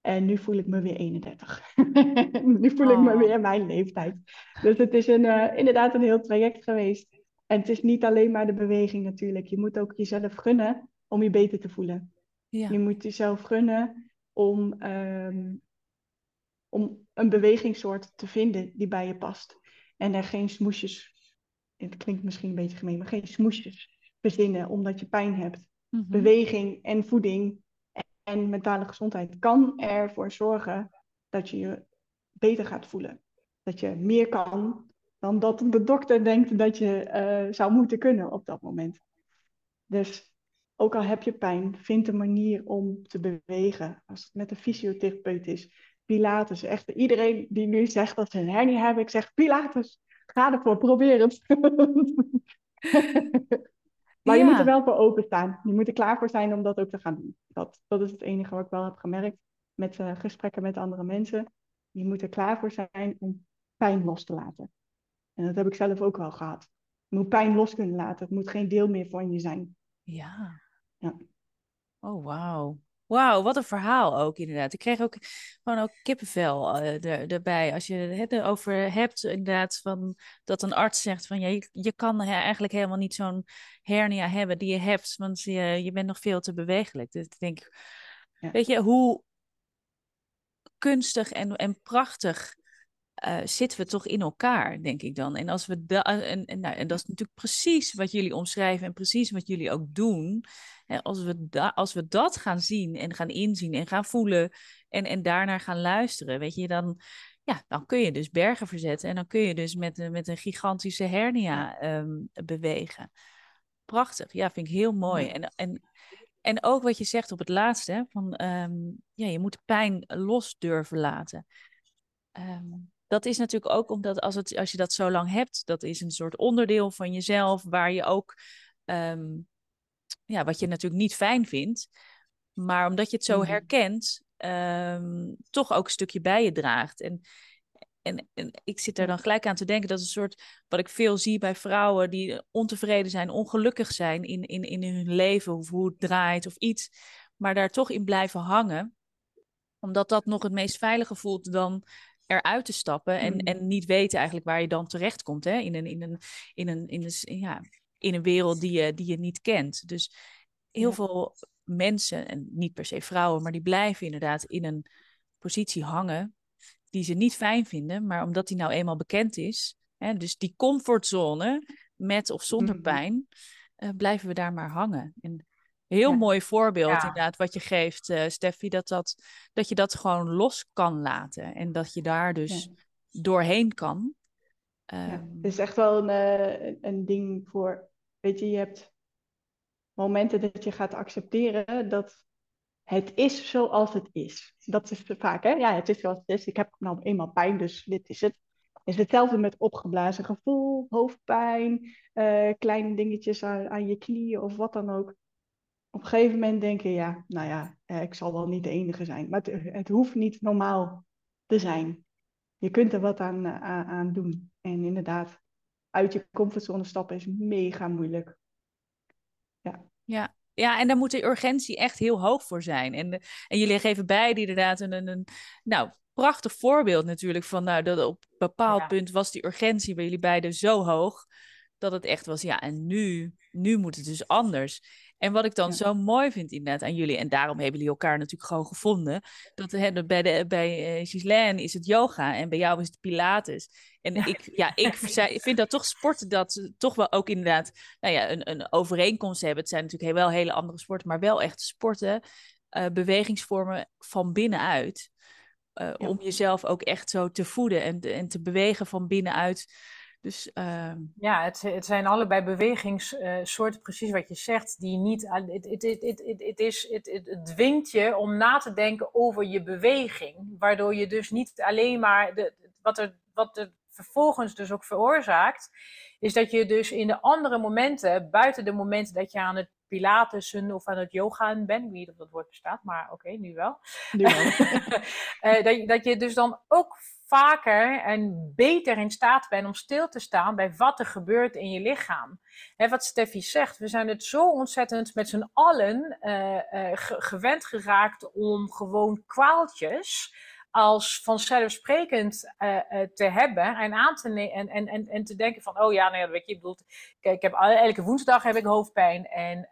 En nu voel ik me weer 31. nu voel ik me Oh. weer mijn leeftijd. Dus het is een, eh, inderdaad een heel traject geweest. En het is niet alleen maar de beweging natuurlijk. Je moet ook jezelf gunnen om je beter te voelen. Ja. Je moet jezelf gunnen om, ehm, om een bewegingssoort te vinden die bij je past. En er geen smoesjes, het klinkt misschien een beetje gemeen, maar geen smoesjes verzinnen omdat je pijn hebt. Mhm. Beweging en voeding en mentale gezondheid kan ervoor zorgen dat je je beter gaat voelen. Dat je meer kan dan dat de dokter denkt dat je eh, zou moeten kunnen op dat moment. Dus ook al heb je pijn, vind een manier om te bewegen. Als het met een fysiotherapeut is, Pilates. Echt iedereen die nu zegt dat ze een hernia hebben, ik zeg Pilates. Ga ervoor, probeer het. maar je moet er wel voor openstaan. Je moet er klaar voor zijn om dat ook te gaan doen. Dat, dat is het enige wat ik wel heb gemerkt met eh, gesprekken met andere mensen. Je moet er klaar voor zijn om pijn los te laten. En dat heb ik zelf ook wel gehad. Je moet pijn los kunnen laten. Het moet geen deel meer van je zijn. Ja. Ja. Oh, wauw. Wauw, wat een verhaal ook inderdaad. Ik kreeg ook gewoon ook kippenvel er, erbij. Als je het erover hebt inderdaad van dat een arts zegt van ja, je, je kan he- eigenlijk helemaal niet zo'n hernia hebben die je hebt, want je, je bent nog veel te bewegelijk. Dus ik denk, Ja. weet je, hoe kunstig en, en prachtig eh, zitten we toch in elkaar, denk ik dan. En, als we da- en, en, nou, en dat is natuurlijk precies wat jullie omschrijven en precies wat jullie ook doen. Hè, als, we da- als we dat gaan zien en gaan inzien en gaan voelen en, en daarnaar gaan luisteren, weet je, dan, ja, dan kun je dus bergen verzetten en dan kun je dus met, een- met een gigantische hernia ehm, bewegen. Prachtig, ja, vind ik heel mooi. Ja. En, en, en ook wat je zegt op het laatste, hè, van ehm, ja, je moet pijn los durven laten. Ehm, dat is natuurlijk ook omdat als, het, als je dat zo lang hebt, dat is een soort onderdeel van jezelf waar je ook, ehm, ja, wat je natuurlijk niet fijn vindt, maar omdat je het zo Mhm. herkent, ehm, toch ook een stukje bij je draagt. En, en, en ik zit daar Ja. dan gelijk aan te denken, dat is een soort, wat ik veel zie bij vrouwen die ontevreden zijn, ongelukkig zijn in, in, in hun leven, of hoe het draait of iets, maar daar toch in blijven hangen omdat dat nog het meest veilige voelt dan eruit te stappen en, Mm. en niet weten eigenlijk waar je dan terechtkomt. Hè? In, een, in, een, in, een, in, een, ja, in een wereld die je, die je niet kent. Dus heel Ja. veel mensen, en niet per se vrouwen, maar die blijven inderdaad in een positie hangen die ze niet fijn vinden, maar omdat die nou eenmaal bekend is, hè, dus die comfortzone met of zonder Mhm. pijn, eh, blijven we daar maar hangen. En heel Ja. mooi voorbeeld Ja. inderdaad wat je geeft, eh Steffi, dat, dat, dat je dat gewoon los kan laten en dat je daar dus Ja. doorheen kan. Ehm, het is echt wel een, eh, een- een ding voor, weet je, je hebt momenten dat je gaat accepteren dat het is zoals het is. Dat is vaak, hè? Ja, het is zoals het is. Ik heb nou eenmaal pijn, dus dit is het. Het is hetzelfde met opgeblazen gevoel, hoofdpijn, eh, kleine dingetjes aan, aan je knieën of wat dan ook. Op een gegeven moment denken, ja, nou ja, eh, ik zal wel niet de enige zijn. Maar het, het hoeft niet normaal te zijn. Je kunt er wat aan, eh, aan, aan doen. En inderdaad, uit je comfortzone stappen is mega moeilijk. Ja. ja, en daar moet de urgentie echt heel hoog voor zijn. En, en jullie geven beide inderdaad een, een, een nou, prachtig voorbeeld natuurlijk van nou, dat op een bepaald Ja. punt was die urgentie bij jullie beiden zo hoog dat het echt was, ja, en nu, nu moet het dus anders. En wat ik dan Ja. zo mooi vind inderdaad aan jullie, en daarom hebben jullie elkaar natuurlijk gewoon gevonden, dat hè, bij, de, bij eh, Ghislaine is het yoga en bij jou is het Pilates. En ik, ja, ik vind dat toch sporten dat ze toch wel ook inderdaad nou ja, een, een overeenkomst hebben. Het zijn natuurlijk heel- wel hele andere sporten, maar wel echt sporten, eh, bewegingsvormen van binnenuit. Eh, Ja. Om jezelf ook echt zo te voeden en, en te bewegen van binnenuit. Dus ehm, Ja, het, het zijn allebei bewegingssoorten, precies wat je zegt, die niet. Het, is, dwingt je om na te denken over je beweging. Waardoor je dus niet alleen maar. De, wat, er, wat er vervolgens dus ook veroorzaakt, is dat je dus in de andere momenten, buiten de momenten dat je aan het pilatesen of aan het yogaan bent, ik weet niet of dat woord bestaat, maar oké, nu wel. Nu wel. Eh, dat, je, dat je dus dan ook vaker en beter in staat bent om stil te staan bij wat er gebeurt in je lichaam. Wat Steffi zegt, we zijn het zo ontzettend met z'n allen uh, gewend geraakt om gewoon kwaaltjes als vanzelfsprekend uh, te hebben en aan te en, en, en, en te denken van, oh ja, nou ja, weet je, ik bedoel, kijk, ik heb elke woensdag heb ik hoofdpijn en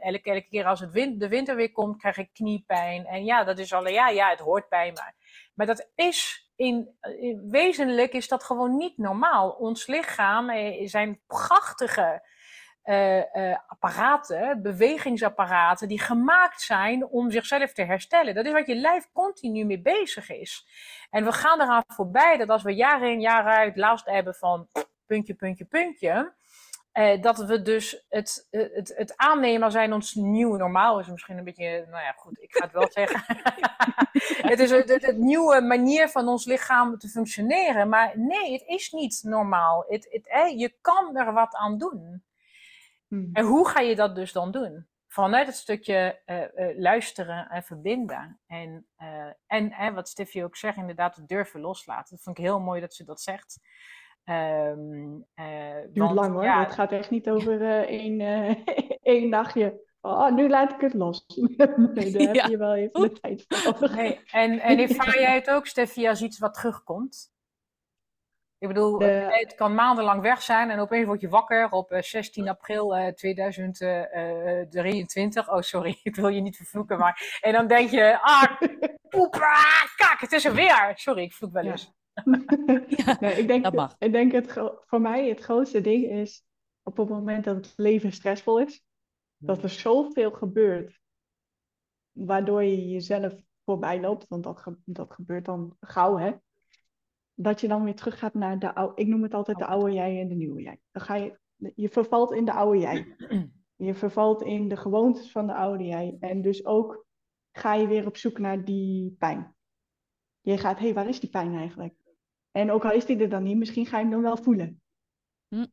elke, elke keer als het de winter weer komt, krijg ik kniepijn. En ja, dat is alleen, ja, ja, het hoort bij me. Maar dat is in, in wezenlijk is dat gewoon niet normaal. Ons lichaam zijn prachtige uh, apparaten, bewegingsapparaten, die gemaakt zijn om zichzelf te herstellen. Dat is wat je lijf continu mee bezig is. En we gaan eraan voorbij dat als we jaar in jaar uit last hebben van puntje, puntje, puntje. Uh, dat we dus het, het, het aannemen zijn ons nieuwe normaal is misschien een beetje, nou ja goed, ik ga het wel zeggen. het is het, het, nieuwe manier van ons lichaam te functioneren. Maar nee, het is niet normaal. Het, het, je kan er wat aan doen. Hmm. En hoe ga je dat dus dan doen? Vanuit het stukje uh, uh, luisteren en verbinden. En, en wat Steffi ook zegt, inderdaad het durven loslaten. Dat vond ik heel mooi dat ze dat zegt. Um, Duurt want, lang hoor. Ja, het gaat echt niet over één, één nachtje. Oh, nu laat ik het los. nee, daar heb je wel even de tijd voor. Nee. En, en ervaar jij het ook, Steffi, als iets wat terugkomt? Ik bedoel, het kan maandenlang weg zijn en opeens word je wakker op 16 eh, april uh, eh, 2023. Eh, oh, sorry, ik wil je niet vervloeken, maar... En dan denk je, ah, poep, ah, kak, het is er weer. Sorry, ik vloek wel eens. Ja. nee, ik denk, dat ik denk het, voor mij het grootste ding is, op het moment dat het leven stressvol is, dat er zoveel gebeurt, waardoor je jezelf voorbij loopt, want dat, dat gebeurt dan gauw, hè dat je dan weer terug gaat naar de oude, ik noem het altijd de oude jij en de nieuwe jij. Dan ga je, je vervalt in de oude jij. Je vervalt in de gewoontes van de oude jij. En dus ook ga je weer op zoek naar die pijn. Je gaat, hé, hey, waar is die pijn eigenlijk? En ook al is die er dan niet, misschien ga je hem dan wel voelen. Hm.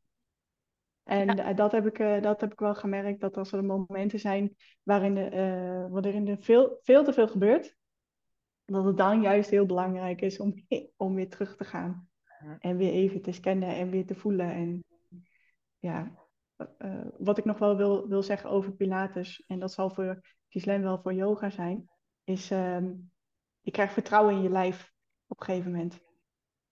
En dat, heb ik, uh, dat heb ik wel gemerkt, dat als er momenten zijn waarin, de, uh, waarin er veel, veel te veel gebeurt, dat het dan juist heel belangrijk is om, om weer terug te gaan. En weer even te scannen en weer te voelen. En ja, uh, wat ik nog wel wil, wil zeggen over Pilates, en dat zal voor Gislaine wel voor yoga zijn, is um, je krijgt vertrouwen in je lijf op een gegeven moment.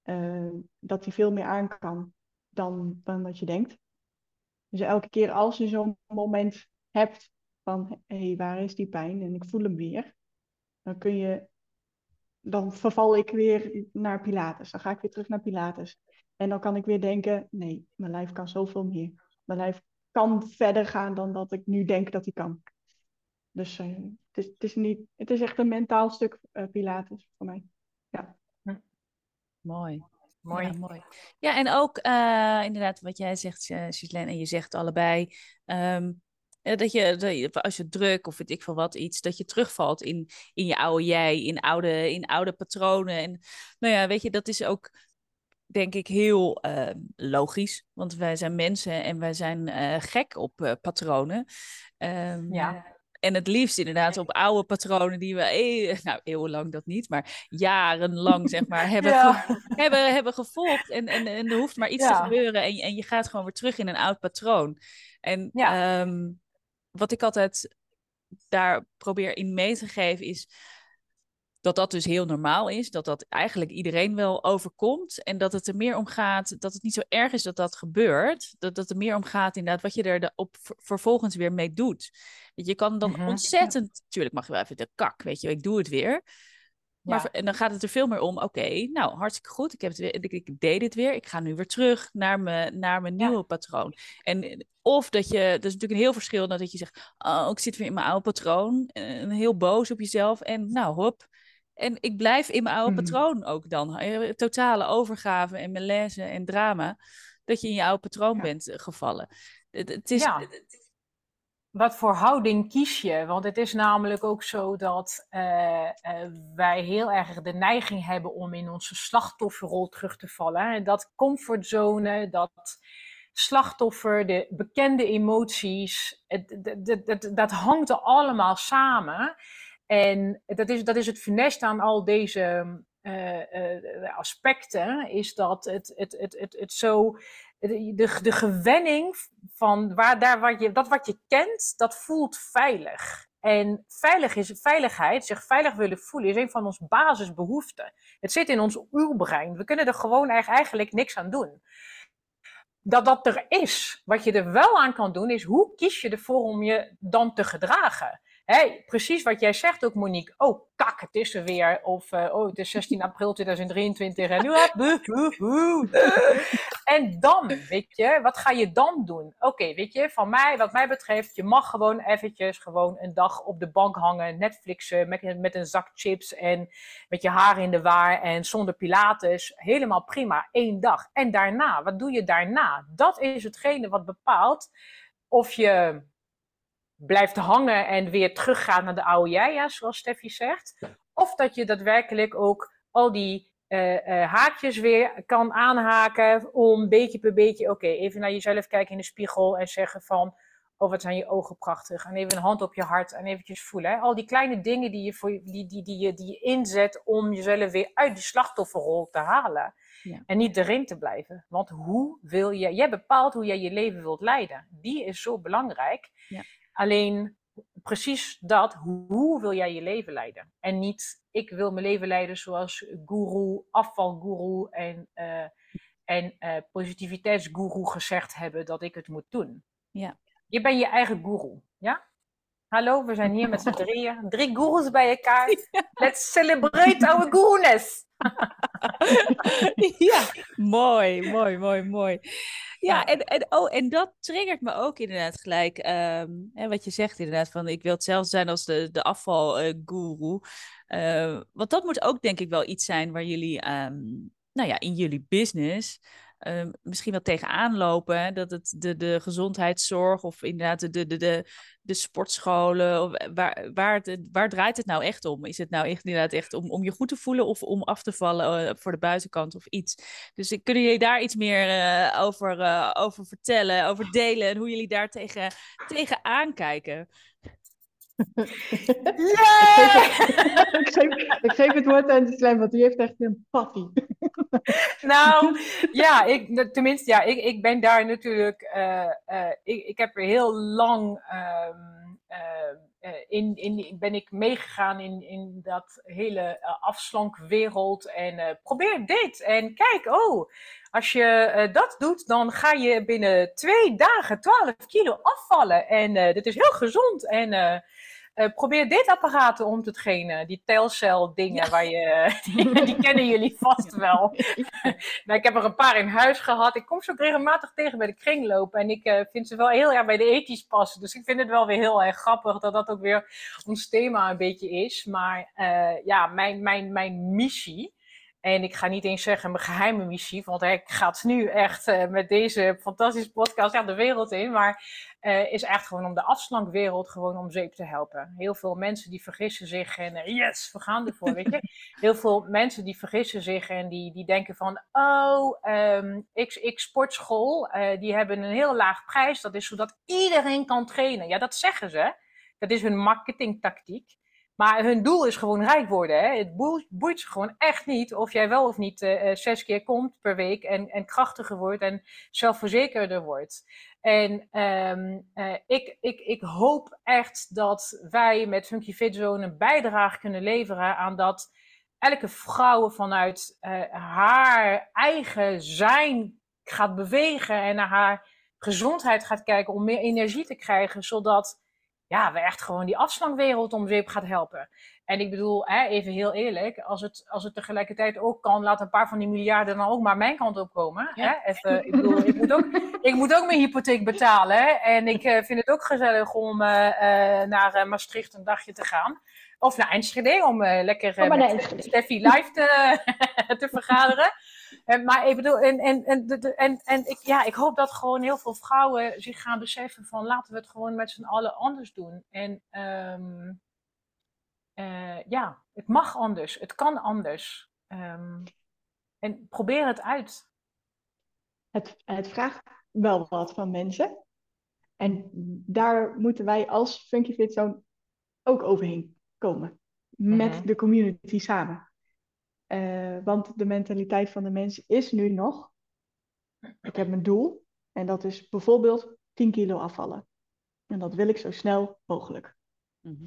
Uh, dat hij veel meer aan kan dan, dan wat je denkt. Dus elke keer als je zo'n moment hebt van hé, hey, waar is die pijn en ik voel hem weer, dan kun je dan verval ik weer naar Pilates. Dan ga ik weer terug naar Pilates. En dan kan ik weer denken, nee, mijn lijf kan zoveel meer. Mijn lijf kan verder gaan dan dat ik nu denk dat hij kan. Dus uh, het, is, het, is niet, het is echt een mentaal stuk uh, Pilates voor mij. Ja. Mooi. Mooi. Ja, mooi. Ja, en ook uh, inderdaad wat jij zegt, uh, en je zegt allebei. Um, dat je, dat als je druk of weet ik veel wat iets, dat je terugvalt in, in je oude jij, in oude, in oude patronen. En nou ja, weet je, dat is ook denk ik heel uh, logisch. Want wij zijn mensen en wij zijn uh, gek op uh, patronen. Um, ja. En het liefst inderdaad op oude patronen die we, e nou eeuwenlang dat niet, maar jarenlang zeg maar, hebben, ja. hebben, hebben gevolgd. En, en, en er hoeft maar iets ja. te gebeuren en, en je gaat gewoon weer terug in een oud patroon. En ja. um, wat ik altijd daar probeer in mee te geven is dat dat dus heel normaal is, dat dat eigenlijk iedereen wel overkomt en dat het er meer om gaat, dat het niet zo erg is dat dat gebeurt, dat, dat er meer om gaat inderdaad wat je er op vervolgens weer mee doet. Je kan dan mhm. ontzettend, natuurlijk mag je wel even de kak, weet je, ik doe het weer. Maar en dan gaat het er veel meer om, oké, nou hartstikke goed, ik, heb het weer, ik, ik, deed het weer, ik ga nu weer terug naar mijn, naar mijn nieuwe patroon. En of dat je, dat is natuurlijk een heel verschil dat je zegt, oh, ik zit weer in mijn oude patroon, en heel boos op jezelf en nou hop. En ik blijf in mijn oude mhm. patroon ook dan. Totale overgave en malaise en drama, dat je in je oude patroon bent eh, gevallen. Het, het is, ja wat voor houding kies je? Want het is namelijk ook zo dat uh, uh, wij heel erg de neiging hebben om in onze slachtofferrol terug te vallen. En dat comfortzone, dat slachtoffer, de bekende emoties, het, het, dat hangt er allemaal samen. En dat is, dat is het funest aan al deze aspecten is dat het, het, het, het, het zo. De, de gewenning van waar, daar wat je, dat wat je kent, dat voelt veilig. En veilig is, veiligheid, zich veilig willen voelen, is een van onze basisbehoeften. Het zit in ons uurbrein. We kunnen er gewoon eigenlijk niks aan doen. Dat dat er is. Wat je er wel aan kan doen, is hoe kies je ervoor om je dan te gedragen? Hey, precies wat jij zegt ook, Monique. Oh, kak, het is er weer. Of, uh, oh, het is 16 april 2023 en nu... en dan, weet je, wat ga je dan doen? Oké, weet je, van mij, wat mij betreft, je mag gewoon eventjes gewoon een dag op de bank hangen, Netflixen met, met een zak chips en met je haar in de waar en zonder pilates. Helemaal prima, één dag. En daarna, wat doe je daarna? Dat is hetgene wat bepaalt of je blijft hangen en weer teruggaat naar de oude jij, zoals Steffi zegt. Of dat je daadwerkelijk ook al die uh, haakjes weer kan aanhaken om beetje per beetje, oké, even naar jezelf kijken in de spiegel en zeggen van, oh wat zijn je ogen prachtig. En even een hand op je hart en eventjes voelen. Hè? Al die kleine dingen die je, voor, die, die, die, je, die je inzet om jezelf weer uit die slachtofferrol te halen. Ja. En niet erin te blijven. Want hoe wil je, jij bepaalt hoe jij je leven wilt leiden. Die is zo belangrijk. Ja. Alleen precies dat, hoe wil jij je leven leiden? En niet, ik wil mijn leven leiden zoals guru, afvalguru en, uh, en uh, positiviteitsguru gezegd hebben dat ik het moet doen. Ja. Je bent je eigen guru, ja? Hallo, we zijn hier met z'n drieën. Drie gurus bij elkaar. Let's celebrate our guruness. ja, mooi, mooi, mooi, mooi. Ja, En, en, oh, en dat triggert me ook inderdaad gelijk. Um, hè, wat je zegt inderdaad, van ik wil hetzelfde zijn als de, de afvalguru. Uh, want dat moet ook denk ik wel iets zijn waar jullie, um, nou ja, in jullie business uh, misschien wel tegenaan lopen. Dat het de, de gezondheidszorg of inderdaad de, de, de, de sportscholen, of waar, waar, het, waar draait het nou echt om? Is het nou echt, inderdaad echt om, om je goed te voelen of om af te vallen uh, voor de buitenkant of iets? Dus kunnen jullie daar iets meer uh, over, over vertellen, over delen en hoe jullie daar tegen, tegen aankijken? Yeah! ik, geef, ik, geef, het woord aan de slam, want die heeft echt een patty. nou, ja, ik, tenminste, ja, ik, ik ben daar natuurlijk. Uh, uh, ik, ik heb er heel lang. Um, uh, in, in, ben ik meegegaan in, in dat hele afslankwereld. En probeer dit. En kijk, oh, als je dat doet, dan ga je binnen twee dagen 12 kilo afvallen. En dat is heel gezond. En uh, probeer dit apparaten om te trainen. Die telcel dingen waar je, die, die, kennen jullie vast wel. nou, ik heb er een paar in huis gehad. Ik kom ze ook regelmatig tegen bij de kringlopen. En ik uh, vind ze wel heel erg bij de ethisch passen. Dus ik vind het wel weer heel erg grappig dat dat ook weer ons thema een beetje is. Maar uh, ja, mijn, mijn, mijn missie en ik ga niet eens zeggen mijn geheime missie, want ik ga het nu echt uh, met deze fantastische podcast ja, de wereld in. Maar uh, is echt gewoon om de afslankwereld gewoon om zeep te helpen. Heel veel mensen die vergissen zich en uh, yes, we gaan ervoor, weet je. Heel veel mensen die vergissen zich en die, die denken van, oh, um, X, X sportschool, die hebben een heel laag prijs. Dat is zodat iedereen kan trainen. Ja, dat zeggen ze. Dat is hun marketingtactiek. Maar hun doel is gewoon rijk worden. Hè? Het boeit ze gewoon echt niet of jij wel of niet uh, zes keer komt per week en, en krachtiger wordt en zelfverzekerder wordt. En um, uh, ik, ik, ik hoop echt dat wij met Funky Fit Zone een bijdrage kunnen leveren aan dat elke vrouw vanuit haar eigen zijn gaat bewegen en naar haar gezondheid gaat kijken om meer energie te krijgen, zodat ja, we echt gewoon die afslangwereld om zeep gaat helpen. En ik bedoel, hè, even heel eerlijk, als het, als het tegelijkertijd ook kan, laat een paar van die miljarden dan ook maar mijn kant op komen. Hè? Even, ik, bedoel, ik, moet ook, ik moet ook mijn hypotheek betalen. Hè? En ik uh, vind het ook gezellig om uh, uh, naar Maastricht een dagje te gaan. Of naar Enschede, om lekker oh, met Steffi live te, te vergaderen. En, maar ik bedoel, en, en, en, en, en ik, ja, ik hoop dat gewoon heel veel vrouwen zich gaan beseffen van laten we het gewoon met z'n allen anders doen. En um, uh, ja, het mag anders, het kan anders. Um, en probeer het uit. Het, het vraagt wel wat van mensen. En daar moeten wij als Funky Fit Zone ook overheen komen. Met mm -hmm. de community samen. Eh, want de mentaliteit van de mensen is nu nog, ik heb een doel en dat is bijvoorbeeld 10 kilo afvallen. En dat wil ik zo snel mogelijk. Mhm.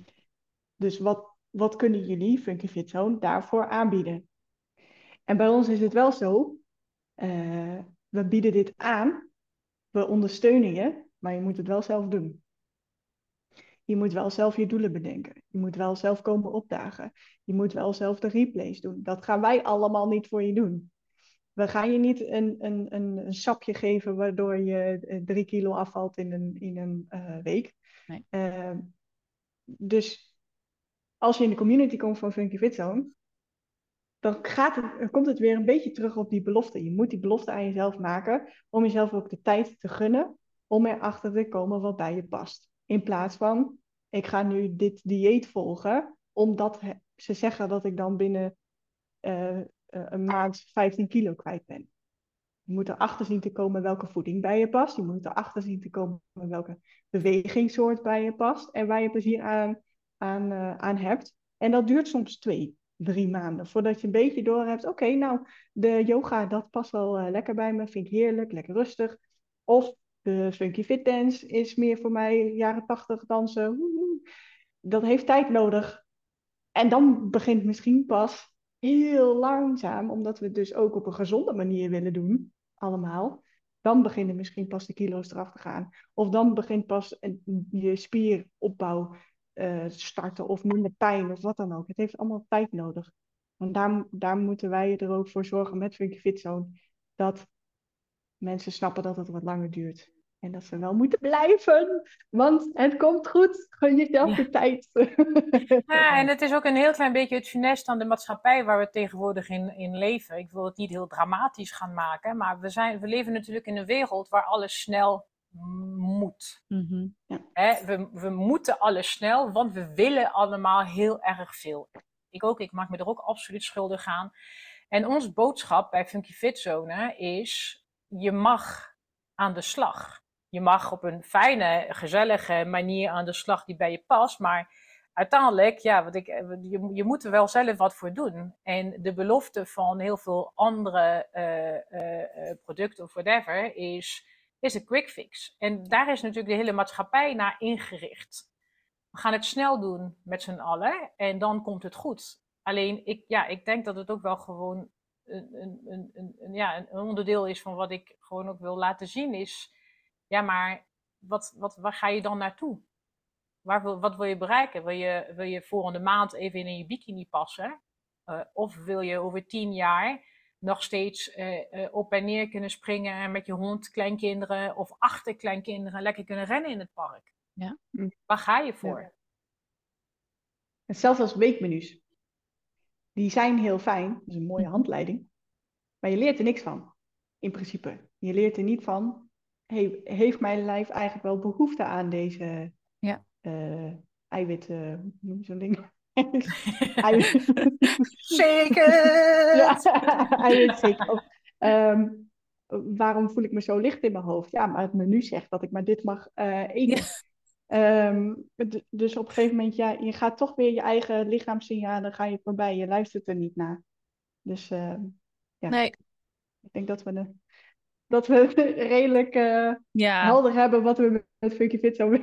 Dus wat, wat kunnen jullie, Funky Fit Zone, daarvoor aanbieden? En bij ons is het wel zo, uh, we bieden dit aan, we ondersteunen je, maar je moet het wel zelf doen. Je moet wel zelf je doelen bedenken. Je moet wel zelf komen opdagen. Je moet wel zelf de replays doen. Dat gaan wij allemaal niet voor je doen. We gaan je niet een, een, een, een sapje geven waardoor je eh, drie kilo afvalt in een, in een uh, week. Nee. Uh, dus als je in de community komt van Funky Fit Zone, dan, gaat het, dan komt het weer een beetje terug op die belofte. Je moet die belofte aan jezelf maken om jezelf ook de tijd te gunnen om erachter te komen wat bij je past. In plaats van, ik ga nu dit dieet volgen, omdat ze zeggen dat ik dan binnen uh, een maand 15 kilo kwijt ben. Je moet erachter zien te komen welke voeding bij je past. Je moet erachter zien te komen welke bewegingssoort bij je past en waar je plezier aan, aan, uh, aan hebt. En dat duurt soms twee, drie maanden voordat je een beetje door hebt. Oké, nou, de yoga, dat past wel lekker bij me, vind ik heerlijk, lekker rustig. Of de funky fit dance is meer voor mij jaren tachtig dansen. Dat heeft tijd nodig. En dan begint misschien pas heel langzaam, omdat we het dus ook op een gezonde manier willen doen, allemaal. Dan beginnen misschien pas de kilo's eraf te gaan. Of dan begint pas je spieropbouw uh, starten of minder pijn of wat dan ook. Het heeft allemaal tijd nodig. En daar, daar moeten wij er ook voor zorgen met Funky Fit Zone. Dat mensen snappen dat het wat langer duurt. En dat ze wel moeten blijven, want het komt goed. Gun jezelf de tijd. Ja, en het is ook een heel klein beetje het funest aan de maatschappij waar we tegenwoordig in, in leven. Ik wil het niet heel dramatisch gaan maken, maar we, zijn, we leven natuurlijk in een wereld waar alles snel moet. Mhm. ja. we, we moeten alles snel, want we willen allemaal heel erg veel. Ik ook, ik maak me er ook absoluut schuldig aan. En ons boodschap bij Funky Fit Zone is: je mag aan de slag. Je mag op een fijne, gezellige manier aan de slag die bij je past, maar uiteindelijk, ja, wat ik, je, je moet er wel zelf wat voor doen. En de belofte van heel veel andere uh, uh, producten of whatever is, is een quick fix. En daar is natuurlijk de hele maatschappij naar ingericht. We gaan het snel doen met z'n allen en dan komt het goed. Alleen, ik, ja, ik denk dat het ook wel gewoon een, een, een, een, ja, een onderdeel is van wat ik gewoon ook wil laten zien. Is, ja, maar wat, wat, waar ga je dan naartoe? Waar wil, wat wil je bereiken? Wil je, wil je volgende maand even in je bikini passen? Uh, of wil je over tien jaar nog steeds uh, uh, op en neer kunnen springen met je hond, kleinkinderen of achterkleinkinderen lekker kunnen rennen in het park? Ja. Waar ga je voor? Ja. En zelfs als weekmenu's die zijn heel fijn, dat is een mooie handleiding, maar je leert er niks van, in principe. Je leert er niet van, hey, heeft mijn lijf eigenlijk wel behoefte aan deze ja. uh, eiwit, uh, noem zo'n ding? zeker! ja, eiwit zeker. Um, waarom voel ik me zo licht in mijn hoofd? Ja, maar het menu zegt dat ik maar dit mag uh, eten. Um, dus op een gegeven moment, ja, je gaat toch weer je eigen lichaamssignalen, ga je voorbij, je luistert er niet naar. Dus uh, ja, nee. ik denk dat we, de, dat we redelijk uh, ja. helder hebben wat we met Funky Fit zo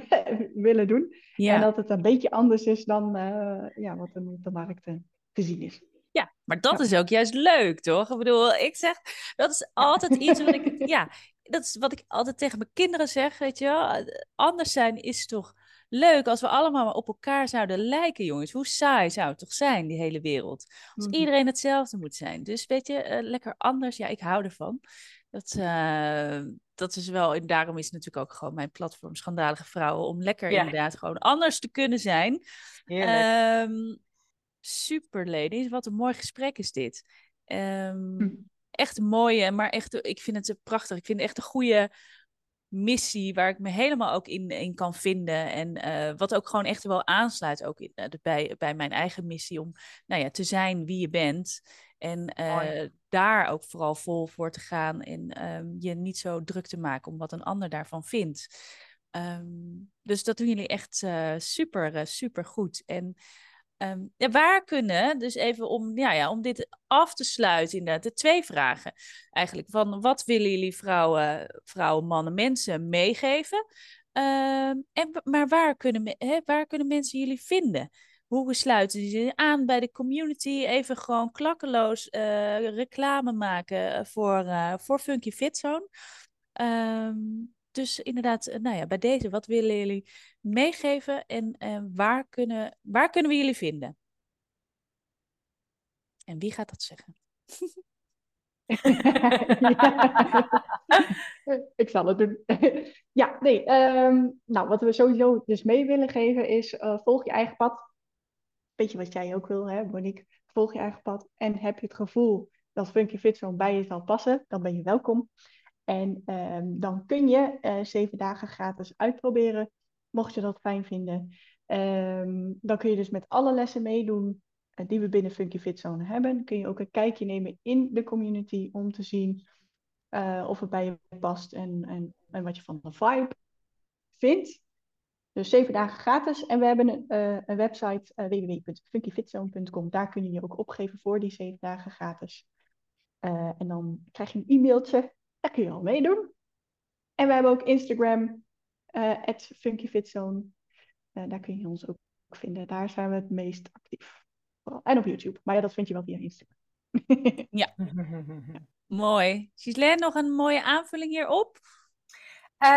willen doen. Ja. En dat het een beetje anders is dan uh, ja, wat er op de markt te zien is. Ja, maar dat is ook juist leuk, toch? Ik bedoel, ik zeg, dat is altijd iets wat ik, ja, dat is wat ik altijd tegen mijn kinderen zeg, weet je wel. Anders zijn is toch leuk als we allemaal op elkaar zouden lijken, jongens. Hoe saai zou het toch zijn, die hele wereld? Als mhm. iedereen hetzelfde moet zijn. Dus weet je, uh, lekker anders. Ja, ik hou ervan. Dat, uh, dat is wel, en daarom is het natuurlijk ook gewoon mijn platform Schandalige Vrouwen, om lekker inderdaad gewoon anders te kunnen zijn. Um, super, ladies. Wat een mooi gesprek is dit. Um, echt mooie, maar echt, ik vind het prachtig. Ik vind het echt een goede missie waar ik me helemaal ook in, in kan vinden. En uh, wat ook gewoon echt wel aansluit ook in, uh, bij, bij mijn eigen missie om nou ja, te zijn wie je bent. En uh, daar ook vooral vol voor te gaan en um, je niet zo druk te maken om wat een ander daarvan vindt. Um, dus dat doen jullie echt super, super goed. En Ehm, ja, waar kunnen, dus even om, ja, ja, om dit af te sluiten, inderdaad, de twee vragen eigenlijk. Van wat willen jullie vrouwen, vrouwen mannen, mensen meegeven? Ehm, en, maar waar kunnen, hè, waar kunnen mensen jullie vinden? Hoe sluiten die aan bij de community? Even gewoon klakkeloos uh, reclame maken voor, uh, voor Funky Fit Zone. Um, dus inderdaad, eh, nou ja, bij deze, wat willen jullie meegeven en, en waar, kunnen, waar kunnen we jullie vinden? En wie gaat dat zeggen? Ik zal het doen. ja, nee. Um, nou, wat we sowieso dus mee willen geven is: uh, volg je eigen pad. Beetje wat jij ook wil, hè, Monique? Volg je eigen pad. En heb je het gevoel dat Funky Fit Zone bij je zal passen, dan ben je welkom. En um, dan kun je uh, zeven dagen gratis uitproberen, mocht je dat fijn vinden. Um, dan kun je dus met alle lessen meedoen uh, die we binnen Funky Fit Zone hebben. Kun je ook een kijkje nemen in de community om te zien uh, of het bij je past en, en, en wat je van de vibe vindt. Dus zeven dagen gratis. En we hebben een, een website www.funkyfitzone.com. Daar kun je je ook opgeven voor die zeven dagen gratis. en dan krijg je een e-mailtje daar kun je al meedoen. En we hebben ook Instagram, uh, funkyfitzone. Uh, daar kun je ons ook vinden. Daar zijn we het meest actief. En op YouTube. Maar ja, dat vind je wel via Instagram. ja. Mooi. Gislaine, nog een mooie aanvulling hierop? Uh,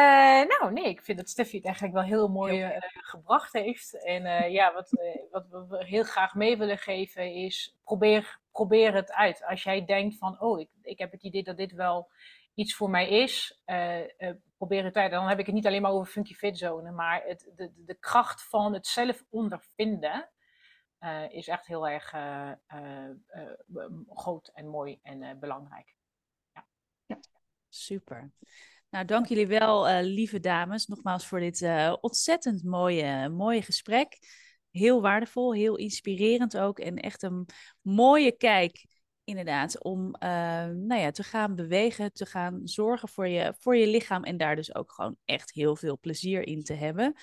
nou, nee, ik vind dat Steffi het eigenlijk wel heel mooi uh, gebracht heeft. En uh, ja, wat, wat, we heel graag mee willen geven is: probeer, probeer het uit. Als jij denkt van, oh, ik, ik heb het idee dat dit wel iets voor mij is, uh, uh, probeer het uit. Dan heb ik het niet alleen maar over funky fit zone, maar het, de, de kracht van het zelf ondervinden uh, is echt heel erg groot en mooi en belangrijk. Ja. ja. Super. Nou, dank jullie wel, lieve dames, nogmaals voor dit ontzettend mooie, mooie gesprek. Heel waardevol, heel inspirerend ook en echt een mooie kijk inderdaad, om uh, nou ja, te gaan bewegen, te gaan zorgen voor je, voor je lichaam en daar dus ook gewoon echt heel veel plezier in te hebben.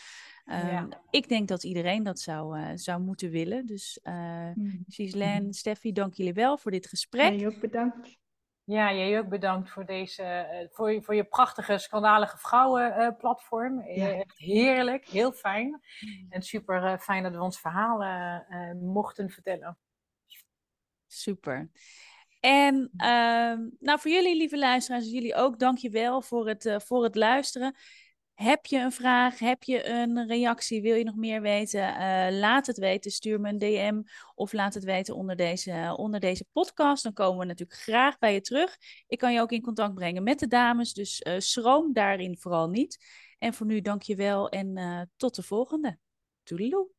Uh, ja. Ik denk dat iedereen dat zou, uh, zou moeten willen. Dus uh, mm. Gislaine, Steffi, dank jullie wel voor dit gesprek. Jij ook bedankt. Ja, jij ook bedankt voor, deze, voor, voor je prachtige, schandalige vrouwenplatform. Ja. Echt heerlijk, heel fijn. Mm. En super fijn dat we ons verhaal mochten vertellen. Super. En uh, nou, voor jullie, lieve luisteraars, jullie ook, dankjewel voor het, uh, voor het luisteren. Heb je een vraag? Heb je een reactie? Wil je nog meer weten? Uh, laat het weten. Stuur me een DM of laat het weten onder deze, onder deze podcast. Dan komen we natuurlijk graag bij je terug. Ik kan je ook in contact brengen met de dames, dus uh, schroom daarin vooral niet. En voor nu dank je wel en tot de volgende. Toedeloe.